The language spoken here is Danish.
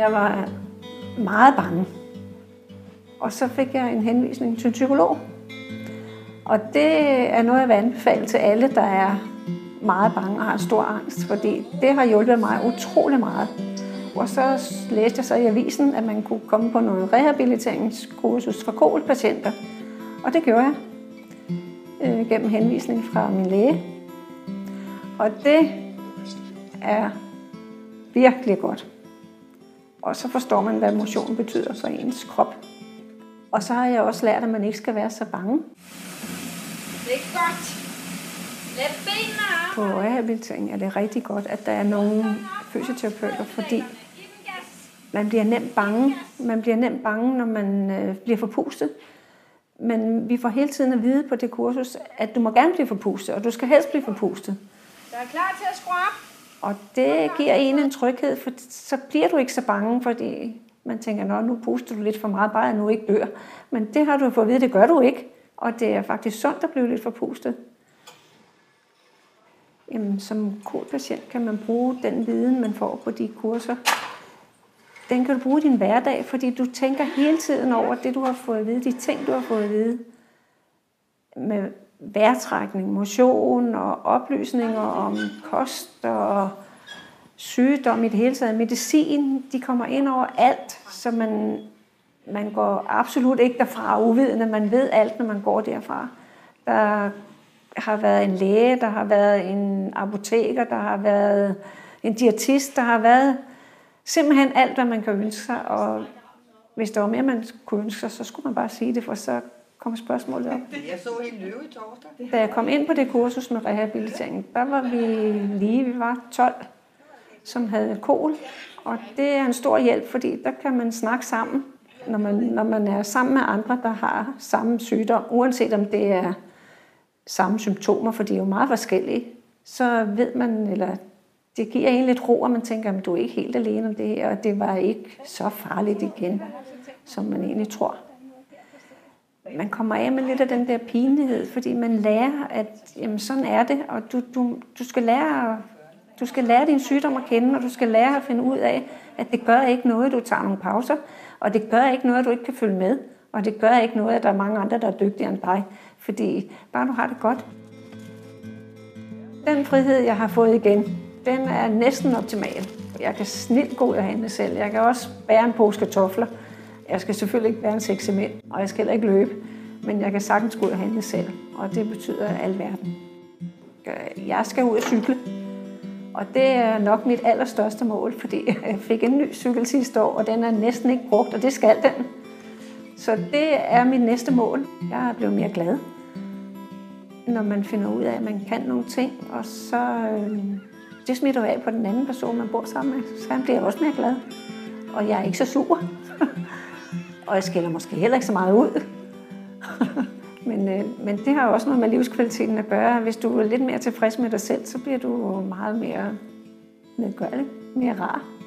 Jeg var meget bange. Og så fik jeg en henvisning til en psykolog. Og det er noget, jeg vil anbefale til alle, der er meget bange og har stor angst, fordi det har hjulpet mig utrolig meget. Og så læste jeg så i avisen, at man kunne komme på noget rehabiliteringskursus for kolpatienter. Og det gjorde jeg øh, gennem henvisning fra min læge. Og det er virkelig godt. Og så forstår man, hvad motion betyder for ens krop. Og så har jeg også lært, at man ikke skal være så bange. Det er godt. På rehabilitering er det rigtig godt, at der er nogle fysioterapeuter, fordi man bliver nemt bange. Man bliver nemt bange, når man øh, bliver forpustet. Men vi får hele tiden at vide på det kursus, at du må gerne blive forpustet, og du skal helst blive forpustet. Der er klar til at skrue op. Og det giver en en tryghed, for så bliver du ikke så bange, fordi man tænker, Nå, nu puster du lidt for meget, bare jeg nu ikke dør. Men det har du fået at vide, det gør du ikke. Og det er faktisk sundt at blive lidt forpustet. Jamen, som kodpatient kan man bruge den viden, man får på de kurser. Den kan du bruge i din hverdag, fordi du tænker hele tiden over det, du har fået at vide, de ting, du har fået at vide. Med vejrtrækning, motion og oplysninger om kost og sygdom i det hele taget. Medicin, de kommer ind over alt, så man, man går absolut ikke derfra uvidende. Man ved alt, når man går derfra. Der har været en læge, der har været en apoteker, der har været en diætist, der har været simpelthen alt, hvad man kan ønske sig. Og hvis der var mere, man kunne ønske sig, så skulle man bare sige det, for så kom spørgsmålet op. Jeg så en løve i torsdag. Da jeg kom ind på det kursus med rehabilitering, der var vi lige, vi var 12, som havde kol. Og det er en stor hjælp, fordi der kan man snakke sammen, når man, når man er sammen med andre, der har samme sygdom, uanset om det er samme symptomer, for de er jo meget forskellige, så ved man, eller det giver en lidt ro, og man tænker, at du er ikke helt alene om det her, og det var ikke så farligt igen, som man egentlig tror. Man kommer af med lidt af den der pinlighed, fordi man lærer, at jamen, sådan er det, og du, du, du, skal lære, du skal lære din sygdom at kende, og du skal lære at finde ud af, at det gør ikke noget, at du tager nogle pauser, og det gør ikke noget, at du ikke kan følge med, og det gør ikke noget, at der er mange andre, der er dygtigere end dig, fordi bare du har det godt. Den frihed, jeg har fået igen, den er næsten optimal. Jeg kan snilt gå ud og handle selv. Jeg kan også bære en pose kartofler. Jeg skal selvfølgelig ikke være en sæk og jeg skal heller ikke løbe. Men jeg kan sagtens gå ud og handle selv, og det betyder alverden. Jeg skal ud og cykle, og det er nok mit allerstørste mål, fordi jeg fik en ny cykel sidste år, og den er næsten ikke brugt, og det skal den. Så det er mit næste mål. Jeg er blevet mere glad, når man finder ud af, at man kan nogle ting, og så øh, det smitter af på den anden person, man bor sammen med. Så han bliver også mere glad. Og jeg er ikke så sur. og jeg skiller måske heller ikke så meget ud. men, øh, men det har også noget med livskvaliteten at gøre. Hvis du er lidt mere tilfreds med dig selv, så bliver du meget mere medgørlig, mere rar.